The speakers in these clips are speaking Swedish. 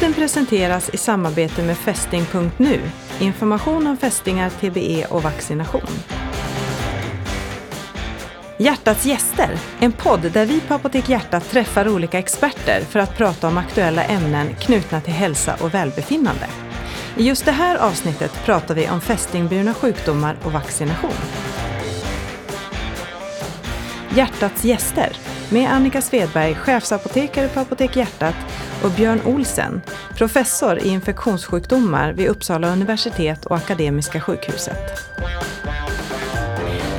Podden presenteras i samarbete med fästing.nu. Information om fästingar, TBE och vaccination. Hjärtats gäster, en podd där vi på Apotek Hjärtat träffar olika experter för att prata om aktuella ämnen knutna till hälsa och välbefinnande. I just det här avsnittet pratar vi om fästingburna sjukdomar och vaccination. Hjärtats gäster med Annika Svedberg, chefsapotekare på Apotek Hjärtat och Björn Olsen, professor i infektionssjukdomar vid Uppsala universitet och Akademiska sjukhuset.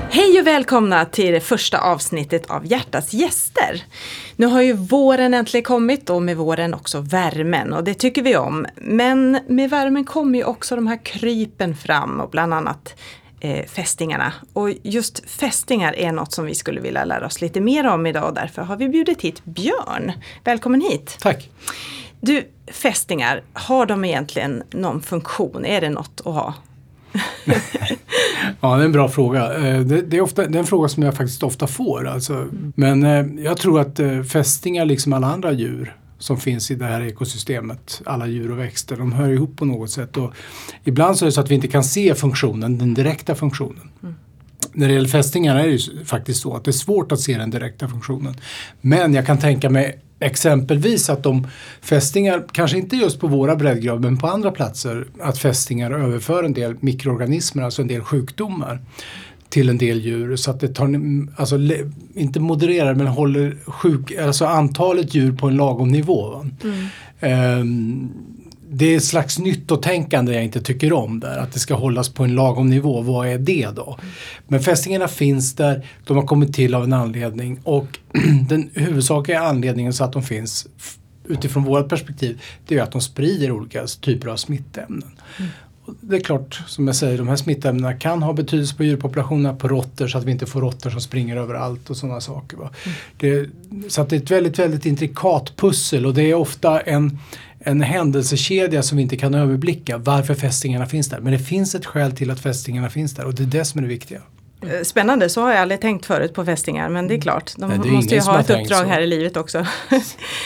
Hej och välkomna till det första avsnittet av Hjärtats gäster. Nu har ju våren äntligen kommit och med våren också värmen och det tycker vi om. Men med värmen kommer ju också de här krypen fram och bland annat eh, fästingarna. Och just fästingar är något som vi skulle vilja lära oss lite mer om idag och därför har vi bjudit hit Björn. Välkommen hit! Tack! Du, fästingar, har de egentligen någon funktion? Är det något att ha? ja, det är en bra fråga. Eh, det, det, är ofta, det är en fråga som jag faktiskt ofta får. Alltså. Men eh, jag tror att eh, fästingar, liksom alla andra djur, som finns i det här ekosystemet, alla djur och växter, de hör ihop på något sätt. Och ibland så är det så att vi inte kan se funktionen, den direkta funktionen. Mm. När det gäller fästingar är det ju faktiskt så att det är svårt att se den direkta funktionen. Men jag kan tänka mig exempelvis att de fästingar, kanske inte just på våra breddgrader men på andra platser, att fästingar överför en del mikroorganismer, alltså en del sjukdomar till en del djur så att det tar, alltså, inte modererar men håller sjuk, alltså antalet djur på en lagom nivå. Mm. Um, det är ett slags nyttotänkande jag inte tycker om där, att det ska hållas på en lagom nivå. Vad är det då? Men fästingarna finns där, de har kommit till av en anledning och den huvudsakliga anledningen så att de finns utifrån vårt perspektiv, det är att de sprider olika typer av smittämnen. Mm det är klart, som jag säger, de här smittämnena kan ha betydelse på djurpopulationerna, på råttor så att vi inte får råttor som springer överallt och sådana saker. Mm. Det, så att det är ett väldigt, väldigt intrikat pussel och det är ofta en, en händelsekedja som vi inte kan överblicka varför fästingarna finns där. Men det finns ett skäl till att fästingarna finns där och det är det som är det viktiga. Eh, spännande, så har jag aldrig tänkt förut på fästingar men det är klart, de Nej, måste ju ha ett uppdrag så. här i livet också.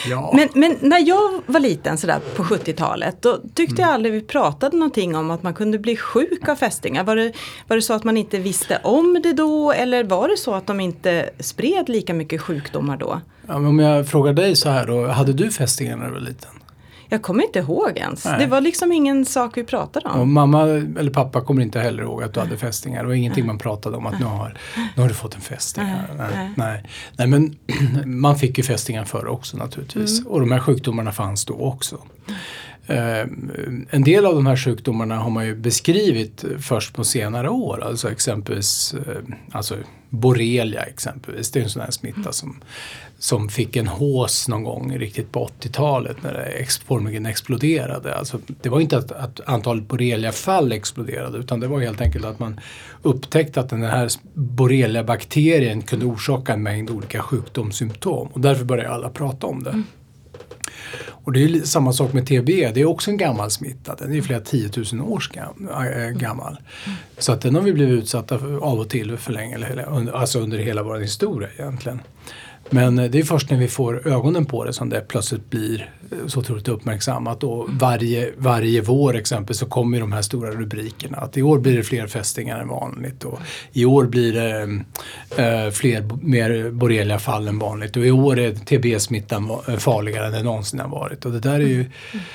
Ja. men, men, när jag var liten sådär på 70-talet då tyckte mm. jag aldrig vi pratade någonting om att man kunde bli sjuk av fästingar. Var det, var det så att man inte visste om det då eller var det så att de inte spred lika mycket sjukdomar då? Ja, om jag frågar dig så här då, hade du fästingar när du var liten? Jag kommer inte ihåg ens. Nej. Det var liksom ingen sak vi pratade om. Och mamma eller pappa kommer inte heller ihåg att du hade fästingar. Det var ingenting man pratade om att nu har, nu har du fått en fästing. Nej, nej. nej. men man fick ju fästingar förr också naturligtvis. Mm. Och de här sjukdomarna fanns då också. Eh, en del av de här sjukdomarna har man ju beskrivit först på senare år. Alltså exempelvis eh, alltså borrelia exempelvis. Det är en sån här smitta som som fick en hås någon gång riktigt på 80-talet när det formligen exploderade. Alltså, det var inte att, att antalet borreliafall exploderade utan det var helt enkelt att man upptäckte att den här borreliabakterien kunde orsaka en mängd olika sjukdomssymptom och därför började alla prata om det. Mm. Och det är samma sak med TB, det är också en gammal smitta. Den är flera tiotusen år äh, äh, gammal. Så att den har vi blivit utsatta för av och till för länge, alltså under hela vår historia egentligen. Men eh, det är först när vi får ögonen på det som det plötsligt blir eh, så otroligt uppmärksammat. Och varje, varje vår exempel så kommer de här stora rubrikerna. Att i år blir det fler fästingar än vanligt. Och I år blir det äh, fler, mer borreliafall än vanligt. Och i år är TB-smittan farligare än den någonsin har varit. Och det där är ju mm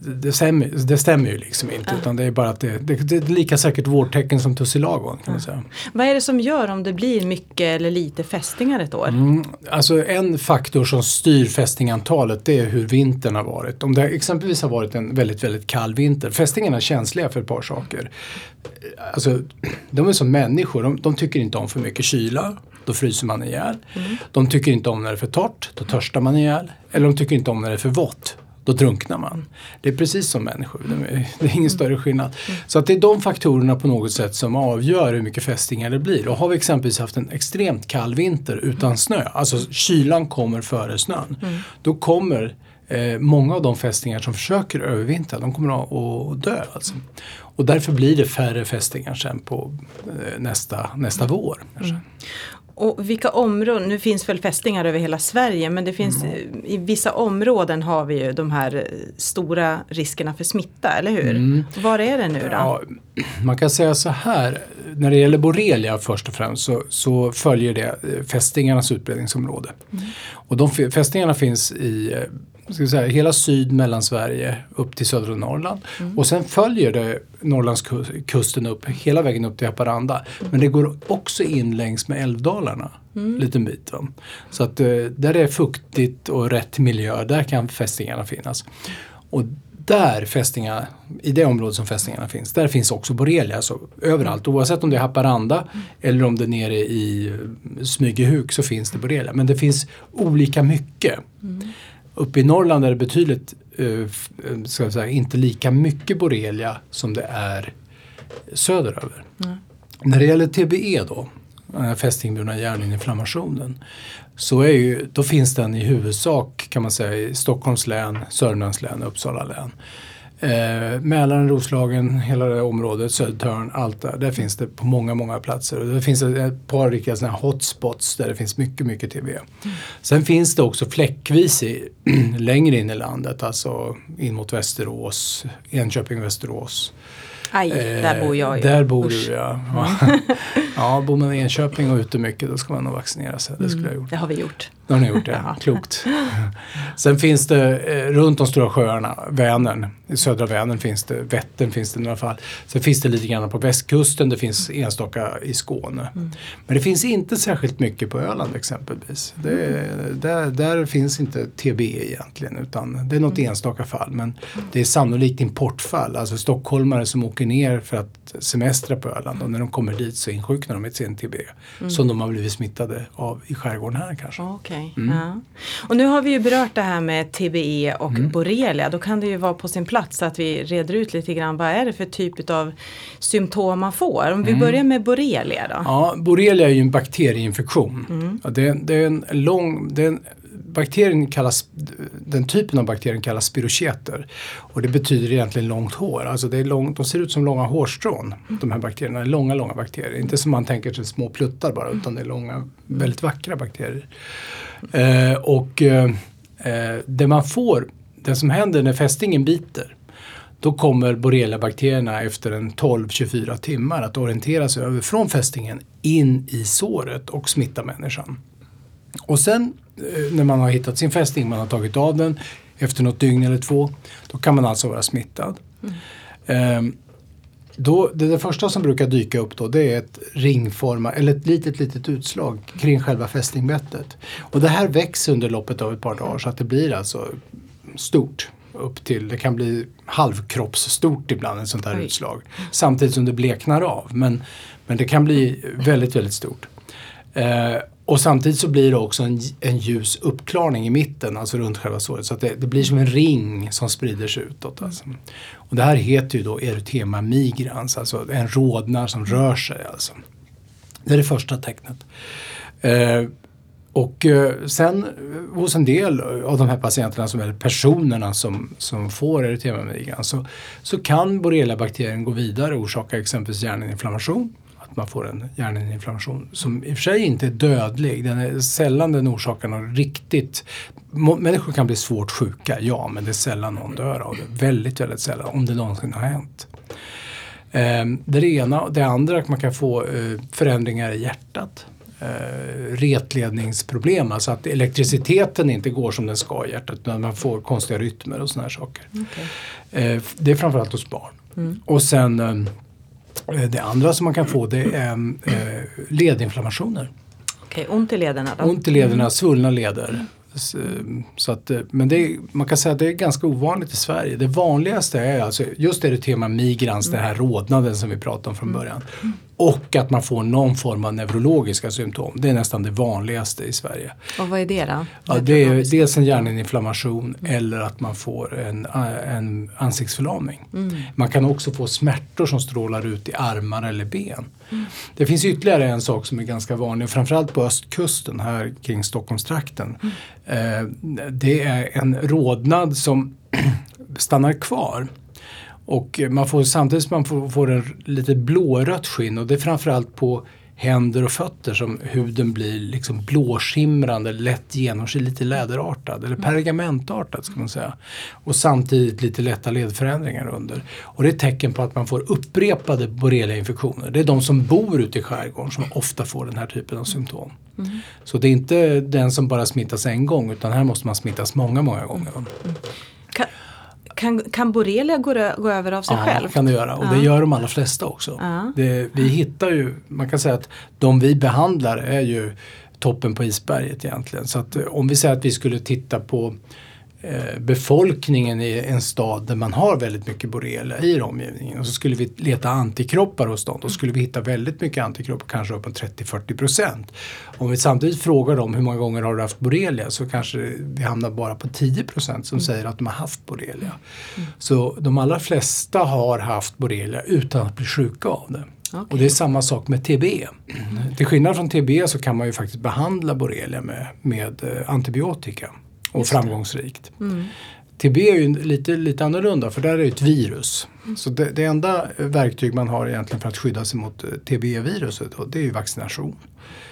det, stämmer, det stämmer ju liksom inte utan det är bara att det, det, det är lika säkert vårtecken som tussilagon kan man säga. Vad är det som gör om det blir mycket eller lite fästingar ett år? Mm, alltså en faktor som styr fästingantalet det är hur vintern har varit. Om det exempelvis har varit en väldigt, väldigt kall vinter. Fästingarna är känsliga för ett par saker. Alltså, de är som människor, de, de tycker inte om för mycket kyla då fryser man ihjäl. Mm. De tycker inte om när det är för torrt, då törstar man ihjäl. Eller de tycker inte om när det är för vått, då drunknar man. Det är precis som människor, det är, ingen större skillnad. Så att det är de faktorerna på något sätt som avgör hur mycket fästingar det blir. Och har vi exempelvis haft en extremt kall vinter utan snö, alltså kylan kommer före snön, då kommer eh, många av de fästingar som försöker övervintra, de kommer att dö. Alltså. Och därför blir det färre fästingar sen på eh, nästa, nästa vår. Mm. Och vilka områden, nu finns väl fästingar över hela Sverige men det finns mm. i vissa områden har vi ju de här stora riskerna för smitta, eller hur? Mm. Var är det nu då? Ja, man kan säga så här, när det gäller borrelia först och främst så, så följer det eh, fästingarnas utbredningsområde. Mm. Och de fästingarna finns i eh, ska säga, hela syd Mellansverige upp till södra Norrland. Mm. Och sen följer det Norrlandskusten upp hela vägen upp till Haparanda. Mm. Men det går också in längs med älvdalarna. Mm. Liten bit. Va? Så att eh, där det är fuktigt och rätt miljö, där kan fästingarna finnas. Och där fästingar, i det området som fästingarna finns, där finns också borrelia. Alltså överallt, oavsett om det är Haparanda mm. eller om det är nere i Smygehuk så finns det borrelia. Men det finns olika mycket. Mm. Uppe i Norrland är det betydligt, uh, ska jag säga, inte lika mycket borrelia som det är söderöver. Mm. När det gäller TBE då, fästingburna hjärninflammationen, så är ju, då finns den i huvudsak kan man säga i Stockholms län, Sörmlands län, Uppsala län. Eh, Mälaren, Roslagen, hela det området, Södertörn, allt där. Där finns det på många, många platser. Och det finns ett par riktiga sådana hotspots där det finns mycket, mycket TB. Mm. Sen finns det också fläckvis i, längre in i landet, alltså in mot Västerås, Enköping, Västerås. Aj, eh, där bor jag ju. Där bor Usch. du ja. Mm. ja, bor man i Enköping och ute mycket då ska man nog vaccinera sig. Det skulle jag gjort. Det har vi gjort. Det har ni gjort, ja. Klokt. Sen finns det eh, runt de stora sjöarna, Vänern, i södra Vänern finns det, Vättern finns det i några fall. Sen finns det lite grann på västkusten, det finns enstaka i Skåne. Mm. Men det finns inte särskilt mycket på Öland exempelvis. Det, där, där finns inte TB egentligen utan det är något mm. enstaka fall. Men det är sannolikt importfall, alltså stockholmare som åker ner för att semestra på Öland och när de kommer dit så insjuknar de med ett TB. Mm. Som de har blivit smittade av i skärgården här kanske. Okay. Mm. Ja. Och nu har vi ju berört det här med TBE och mm. borrelia. Då kan det ju vara på sin plats att vi reder ut lite grann vad är det för typ av symptom man får. Om vi mm. börjar med borrelia då. Ja, borrelia är ju en bakterieinfektion. Mm. Det, det, är en lång, det är en, bakterien kallas, den typen av bakterier kallas spirocheter. Och det betyder egentligen långt hår. Alltså det är lång, de ser ut som långa hårstrån. Mm. De här bakterierna, långa, långa bakterier. Inte som man tänker sig små pluttar bara utan det är långa, väldigt vackra bakterier. Eh, och eh, eh det man får, det som händer när fästingen biter då kommer borreliabakterierna efter en 12-24 timmar att orientera sig över från fästingen in i såret och smitta människan. Och sen eh, när man har hittat sin fästing, man har tagit av den efter något dygn eller två, då kan man alltså vara smittad. Mm. Eh, då, det, det, första som brukar dyka upp då det är ett ringformat, eller ett litet litet utslag kring själva fästingbettet. Och det här växer under loppet av ett par dagar så att det blir alltså stort. Upp till, det kan bli halvkroppsstort ibland ett sånt här Oj. utslag. Samtidigt som det bleknar av. Men, men det kan bli väldigt, väldigt stort. Eh, och samtidigt så blir det också en, en ljus uppklarning i mitten, alltså runt själva såret. Så att det, det blir som en ring som sprider sig utåt. Alltså. Och det här heter ju då erotema migrans, alltså en rodnad som rör sig. Alltså. Det är det första tecknet. Eh, och eh, sen eh, hos en del av de här patienterna, som är personerna som, som får erotema migrans, så, så kan borreliabakterien gå vidare och orsaka exempelvis hjärninflammation att man får en hjärninflammation som i och för sig inte är dödlig. Den är sällan den orsakar något riktigt Människor kan bli svårt sjuka, ja, men det är sällan någon dör av det. Väldigt, väldigt sällan, om det någonsin har hänt. Eh, det ena. Det andra, att man kan få eh, förändringar i hjärtat. Eh, retledningsproblem, alltså att elektriciteten inte går som den ska i hjärtat utan man får konstiga rytmer och sådana här saker. Okay. Eh, det är framförallt hos barn. Mm. Och sen ehm, Eh, det andra som man kan få det är eh, ledinflammationer. Okej, okay, ont i lederna då? Ont i lederna, mm. svullna leder. Så att, eh, men det man kan säga att det är ganska ovanligt i Sverige. Det vanligaste är alltså just det tema migrans, mm. den här rodnaden som vi pratade om från mm. början. Och att man får någon form av neurologiska symptom. Det är nästan det vanligaste i Sverige. Och vad är det då? Ja, det är dels en hjärninflammation mm. eller att man får en, en ansiktsförlamning. Mm. Man kan också få smärtor som strålar ut i armar eller ben. Mm. Det finns ytterligare en sak som är ganska vanlig, framförallt på östkusten här kring Stockholmstrakten. Mm. Eh, det är en rodnad som stannar kvar. Och man får, samtidigt som man får, får en lite blårött skinn och det är framförallt på händer och fötter som huden blir liksom blåskimrande, lätt genomskinlig, lite läderartad eller pergamentartad ska man säga. Och samtidigt lite lätta ledförändringar under. Och det är ett tecken på att man får upprepade borreliainfektioner. Det är de som bor ute i skärgården som ofta får den här typen av symptom. Mm. Så det är inte den som bara smittas en gång utan här måste man smittas många, många gånger. Mm. Kan, kan, borrelia gå, gå, över av sig ja, själv? Kan det göra och ja. det gör de allra flesta också. Ja. Det, vi hittar ju, man kan säga att de vi behandlar är ju toppen på isberget egentligen. Så att eh, om vi säger att vi skulle titta på befolkningen i en stad där man har väldigt mycket borrelia i omgivningen och så skulle vi leta antikroppar hos dem. Då skulle vi hitta väldigt mycket antikroppar, kanske upp 30-40 procent. Om vi samtidigt frågar dem hur många gånger har du haft borrelia så kanske vi hamnar bara på 10 procent som mm. säger att de har haft borrelia. Mm. Så de allra flesta har haft borrelia utan att bli sjuka av det. Okay. Och det är samma sak med TB. Mm. Till skillnad från TB så kan man ju faktiskt behandla borrelia med, med eh, antibiotika och framgångsrikt. Mm. TB är ju lite, lite annorlunda för där är det ett virus. Mm. Så det, det, enda verktyg man har egentligen för att skydda sig mot eh, TB-viruset det är ju vaccination.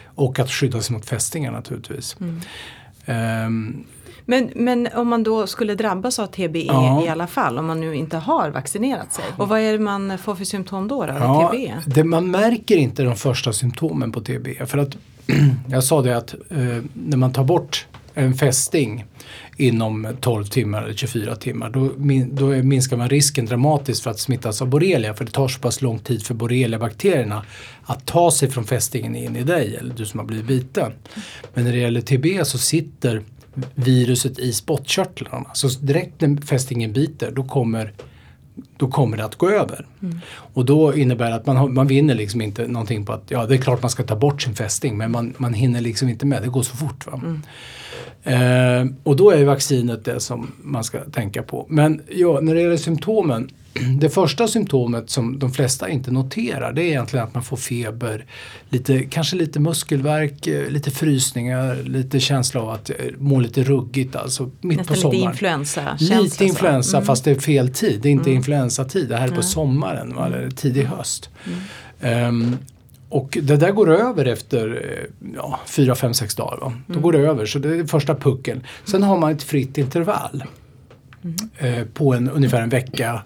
Och att skydda sig mot fästingar naturligtvis. Mm. Um, men, men om man då skulle drabbas av TBE ja. i alla fall, om man nu inte har vaccinerat sig. Och vad är det man får för symptom då? då ja, TBE? Det, man märker inte de första symptomen på TBE. För att jag sa det att eh, när man tar bort en fästing inom 12 timmar eller 24 timmar då, då minskar man risken dramatiskt för att smittas av borrelia för det tar så pass lång tid för borreliabakterierna att ta sig från fästingen in i dig eller du som har blivit biten. Men när det gäller TB så sitter viruset i spottkörtlarna så direkt när fästingen biter då kommer då kommer det att gå över. Mm. Och då innebär det att man, har, man vinner liksom inte någonting på att, ja det är klart man ska ta bort sin fästing men man, man hinner liksom inte med, det går så fort. Va? Mm. Eh, och då är vaccinet det som man ska tänka på. Men ja, när det gäller symptomen. Det första symptomet som de flesta inte noterar det är egentligen att man får feber, lite, kanske lite muskelvärk, eh, lite frysningar, lite känsla av att eh, må lite ruggigt alltså mitt Nästan på sommaren. lite influensa. Lite influensa mm. fast det är fel tid, det är inte mm. influensatid, det här är på sommaren eller tidig höst. Mm. Um, och det där går över efter eh, ja, 4, 5, 6 dagar. Va? Då mm. går det över, så det är första pucken. Sen har man ett fritt intervall mm. eh, på en, ungefär en vecka,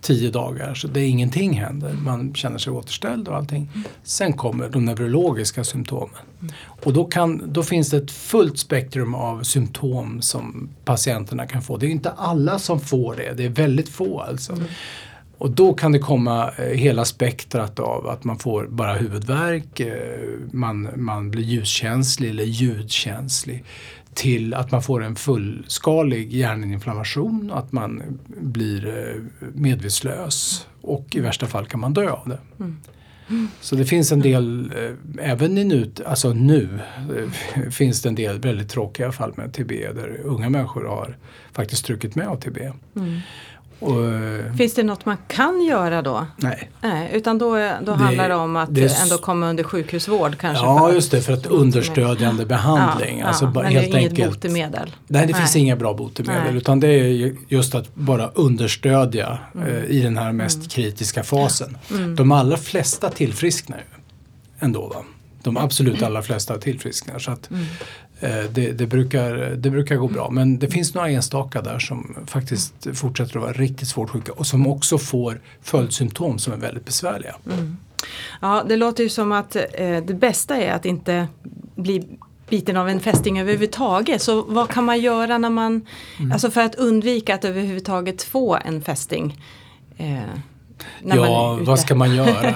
tio dagar. Så det är ingenting händer. Man känner sig återställd och allting. Sen kommer de neurologiska symptomen. Och då, kan, då finns det ett fullt spektrum av symptom som patienterna kan få. Det är inte alla som får det, det är väldigt få alltså. Mm. Och då kan det komma eh, hela spektrat av att man får bara huvudvärk, eh, man, man blir ljuskänslig eller ljudkänslig till att man får en fullskalig hjärninflammation, att man blir eh, medvetslös och i värsta fall kan man dö av det. Mm. Så det finns en del, även i nu, alltså nu finns det en del väldigt tråkiga fall med TB där unga människor har faktiskt strukit med av TB. Mm. Och, eh, Finns det något man kan göra då? Nej. nej utan då, då det, handlar det om att det, ändå komma under sjukhusvård kanske? Ja, just det, för att understödjande behandling. Ja, alltså, ja, bara, men helt det är inget enkelt, botemedel? Nej, det nej. finns inga bra botemedel nej. utan det är just att bara understödja mm. eh, i den här mest mm. kritiska fasen. Mm. De allra flesta tillfrisknar ju ändå. Va? De absolut allra flesta tillfrisknar. Så att, mm. Eh, det, det, brukar, det brukar gå bra men det finns några enstaka där som faktiskt fortsätter att vara riktigt svårt sjuka och som också får följdsymptom som är väldigt besvärliga. Mm. Ja, det låter ju som att eh, det bästa är att inte bli biten av en fästing överhuvudtaget. Så vad kan man göra när man, mm. alltså för att undvika att överhuvudtaget få en fästing? Eh, ja, vad ska man göra?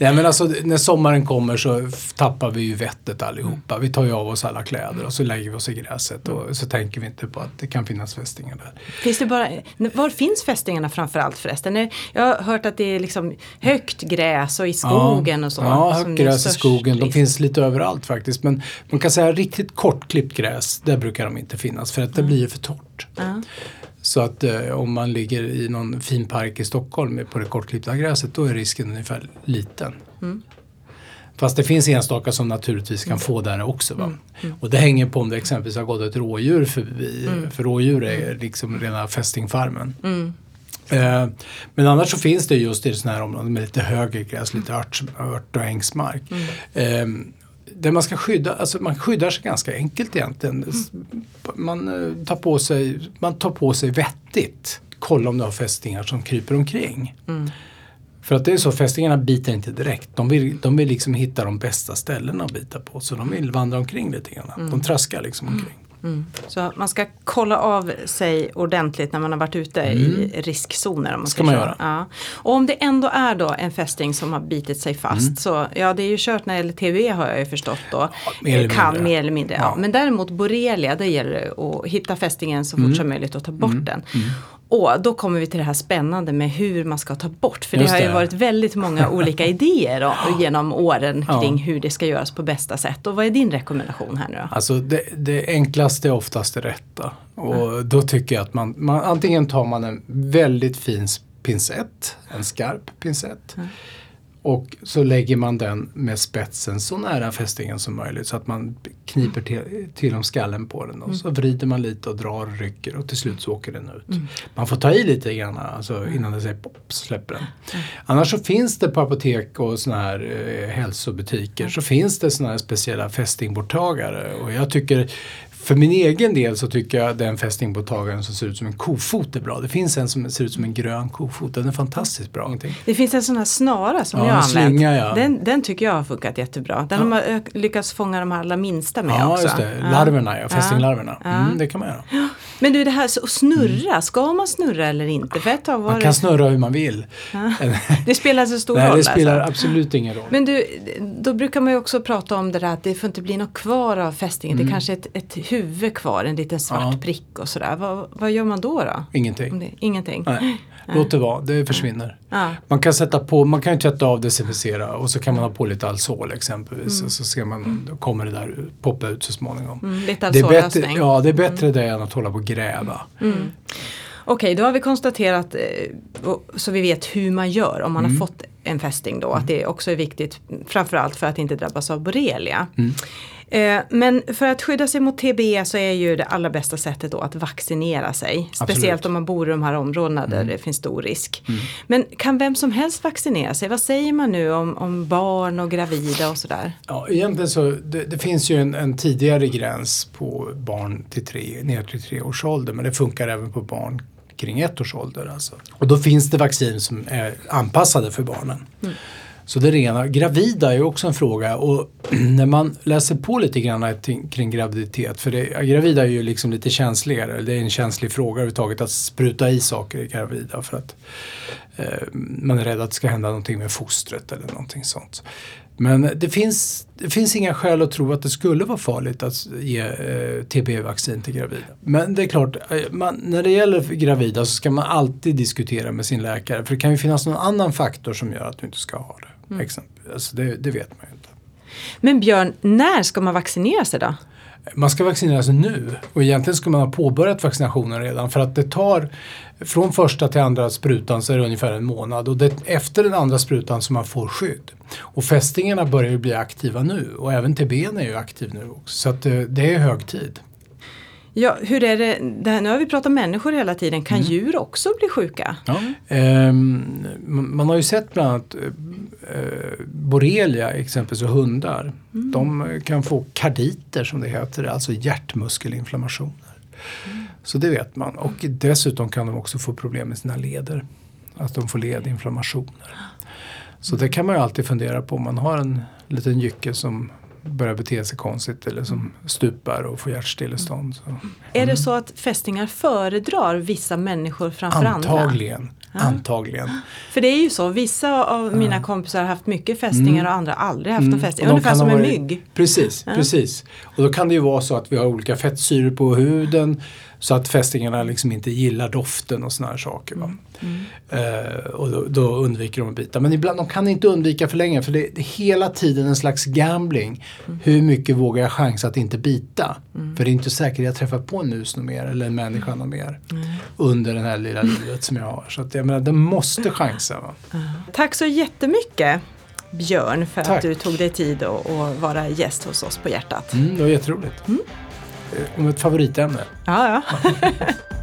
Nej, men alltså, när sommaren kommer så tappar vi ju vettet allihopa. Vi tar ju av oss alla kläder och så lägger vi oss i gräset och så tänker vi inte på att det kan finnas fästingar där. Finns det bara, var finns fästingarna framförallt förresten? Jag har hört att det är liksom högt gräs och i skogen ja, och så. Ja, högt gräs i skogen. De finns lite överallt faktiskt. Men man kan säga riktigt kortklippt gräs, där brukar de inte finnas för att det mm. blir för torrt. Mm. Så att eh, om man ligger i någon fin park i Stockholm på det kortklippta gräset då är risken ungefär liten. Mm. Fast det finns enstaka som naturligtvis kan mm. få där också. Va? Mm. mm. Och det hänger på om det exempelvis har gått ett rådjur förbi. Mm. För rådjur är mm. liksom rena fästingfarmen. Eh, men annars så finns det just i sådana här områden med lite högre gräs, lite ört, ört och ängsmark. Eh, det man ska skydda, alltså man skyddar sig ganska enkelt egentligen. Mm. Man, eh, tar på sig, man tar på sig vettigt. Kolla om du har fästingar som kryper omkring. Mm. För att det är så, fästingarna biter inte direkt. De vill, de vill liksom hitta de bästa ställena att bita på. Så de vill vandra omkring lite grann. Mm. De traskar liksom omkring. Mm. Så man ska kolla av sig ordentligt när man har varit ute mm. i riskzoner. Om man ska man göra. Ja. Och om det ändå är då en fästing som har bitit sig fast mm. så ja det är ju kört när det gäller TBE har jag ju förstått då. Ja, mer kan mindre. mer eller mindre. Ja. Men däremot borrelia det gäller att hitta fästingen så fort mm. som möjligt och ta bort mm. den. Och då kommer vi till det här spännande med hur man ska ta bort. För det har ju varit väldigt många olika idéer genom åren kring ja. hur det ska göras på bästa sätt. Och vad är din rekommendation här nu då? Alltså det, det enklaste är oftast det rätta. Och mm. då tycker jag att man, man, antingen tar man en väldigt fin pincett, en skarp pincett. Mm. Och så lägger man den med spetsen så nära fästingen som möjligt så att man kniper till, till om skallen på den. Och mm. så vrider man lite och drar och rycker och till slut så åker den ut. Mm. Man får ta i lite grann alltså, innan det säger pop släpper den. Mm. Annars så finns det på apotek och såna här eh, hälsobutiker så finns det såna här speciella fästingborttagare. Och jag tycker för min egen del så tycker jag den fästingborttagaren som ser ut som en kofot är bra. Det finns en som ser ut som en grön kofot. Den är fantastiskt bra. Det finns en sån här snara som ja, jag har använt. Slinga, ja. den, den tycker jag har funkat jättebra. Den ja. har man lyckats fånga de allra minsta med ja, också. Just det. Larverna, ja. Fästinglarverna. Mm, det kan man göra. Men du det här att snurra, mm. ska man snurra eller inte? För ett man kan det... snurra hur man vill. det spelar så stor Nej, roll? Nej, det spelar alltså. absolut ingen roll. Men du, då brukar man ju också prata om det där att det får inte bli något kvar av fästingen. Mm. Det kanske är ett, ett huvud kvar, en liten svart ja. prick och sådär. Vad, vad gör man då? då? Ingenting. Det, ingenting? Nej. Låt det vara, det försvinner. Ja. Man kan sätta på, man kan tvätta av, desinficera och så kan man ha på lite Alzol exempelvis. Mm. Så ska man, kommer det där poppa ut så småningom. Mm, lite det är bättre, Ja, det är bättre mm. det än att hålla på och gräva. Mm. Okej, okay, då har vi konstaterat eh, så vi vet hur man gör om man mm. har fått en fästing då. Att det också är viktigt framförallt för att inte drabbas av borrelia. Eh, men för att skydda sig mot TBE så är ju det allra bästa sättet då att vaccinera sig. Absolut. Speciellt om man bor i de här områdena där mm. det finns stor risk. Mm. Men kan vem som helst vaccinera sig? Vad säger man nu om, om barn och gravida och sådär? Ja, egentligen så det, det finns ju en, en, tidigare gräns på barn till tre, ner till tre års ålder men det funkar även på barn kring ett års ålder. Alltså. Och då finns det vaccin som är anpassade för barnen. Mm. Så det rena, gravida är också en fråga och när man läser på lite grann kring graviditet, för det, gravida är ju liksom lite känsligare, det är en känslig fråga överhuvudtaget att spruta i saker i gravida för att eh, man är rädd att det ska hända någonting med fostret eller någonting sånt. Men det finns, det finns inga skäl att tro att det skulle vara farligt att ge eh, TB-vaccin till gravida. Men det är klart, eh, man, när det gäller gravida så ska man alltid diskutera med sin läkare för det kan ju finnas någon annan faktor som gör att du inte ska ha det. Mm. Alltså det, det vet man ju inte. Men Björn, när ska man vaccinera sig då? Man ska vaccinera sig nu och egentligen ska man ha påbörjat vaccinationen redan för att det tar från första till andra sprutan så är det ungefär en månad och det, efter den andra sprutan som man får skydd. Och fästingarna börjar ju bli aktiva nu och även TBn är ju aktiv nu också så att eh, det är hög tid. Ja, hur är det, det här, nu har vi pratat människor hela tiden, kan mm. djur också bli sjuka? Ja. Um, man har ju sett bland annat uh, borrelia exempelvis och hundar. Mm. De kan få karditer som det heter, alltså hjärtmuskelinflammationer. Mm. Så det vet man och dessutom kan de också få problem med sina leder. Att de får ledinflammationer. Så det kan man ju alltid fundera på om man har en liten jycke som börjar bete sig konstigt eller som stupar och får hjärtstillestånd. Så. Är det mm. så att fästingar föredrar vissa människor framför Antagligen. andra? Ja. Antagligen. För det är ju så, vissa av mina kompisar har haft mycket fästingar mm. och andra aldrig haft mm. någon fästing. Ungefär som en mygg. Precis, ja. precis. Och då kan det ju vara så att vi har olika fettsyror på huden så att fästingarna liksom inte gillar doften och såna här saker. Mm. Uh, och då, då, undviker de att bita. Men ibland de kan inte undvika för länge för det, det är hela tiden en slags gambling. Mm. Hur mycket vågar jag chansa att inte bita? Mm. För det är inte säkert att jag träffar på en mus mer eller en människa något mer under det här lilla livet som jag har. Så att jag menar, de måste chansa. Va? Tack så jättemycket Björn för Tack. att du tog dig tid att vara gäst hos oss på Hjärtat. Mm, det var jätteroligt. Mm. Om ett favoritämne. Ja, ja.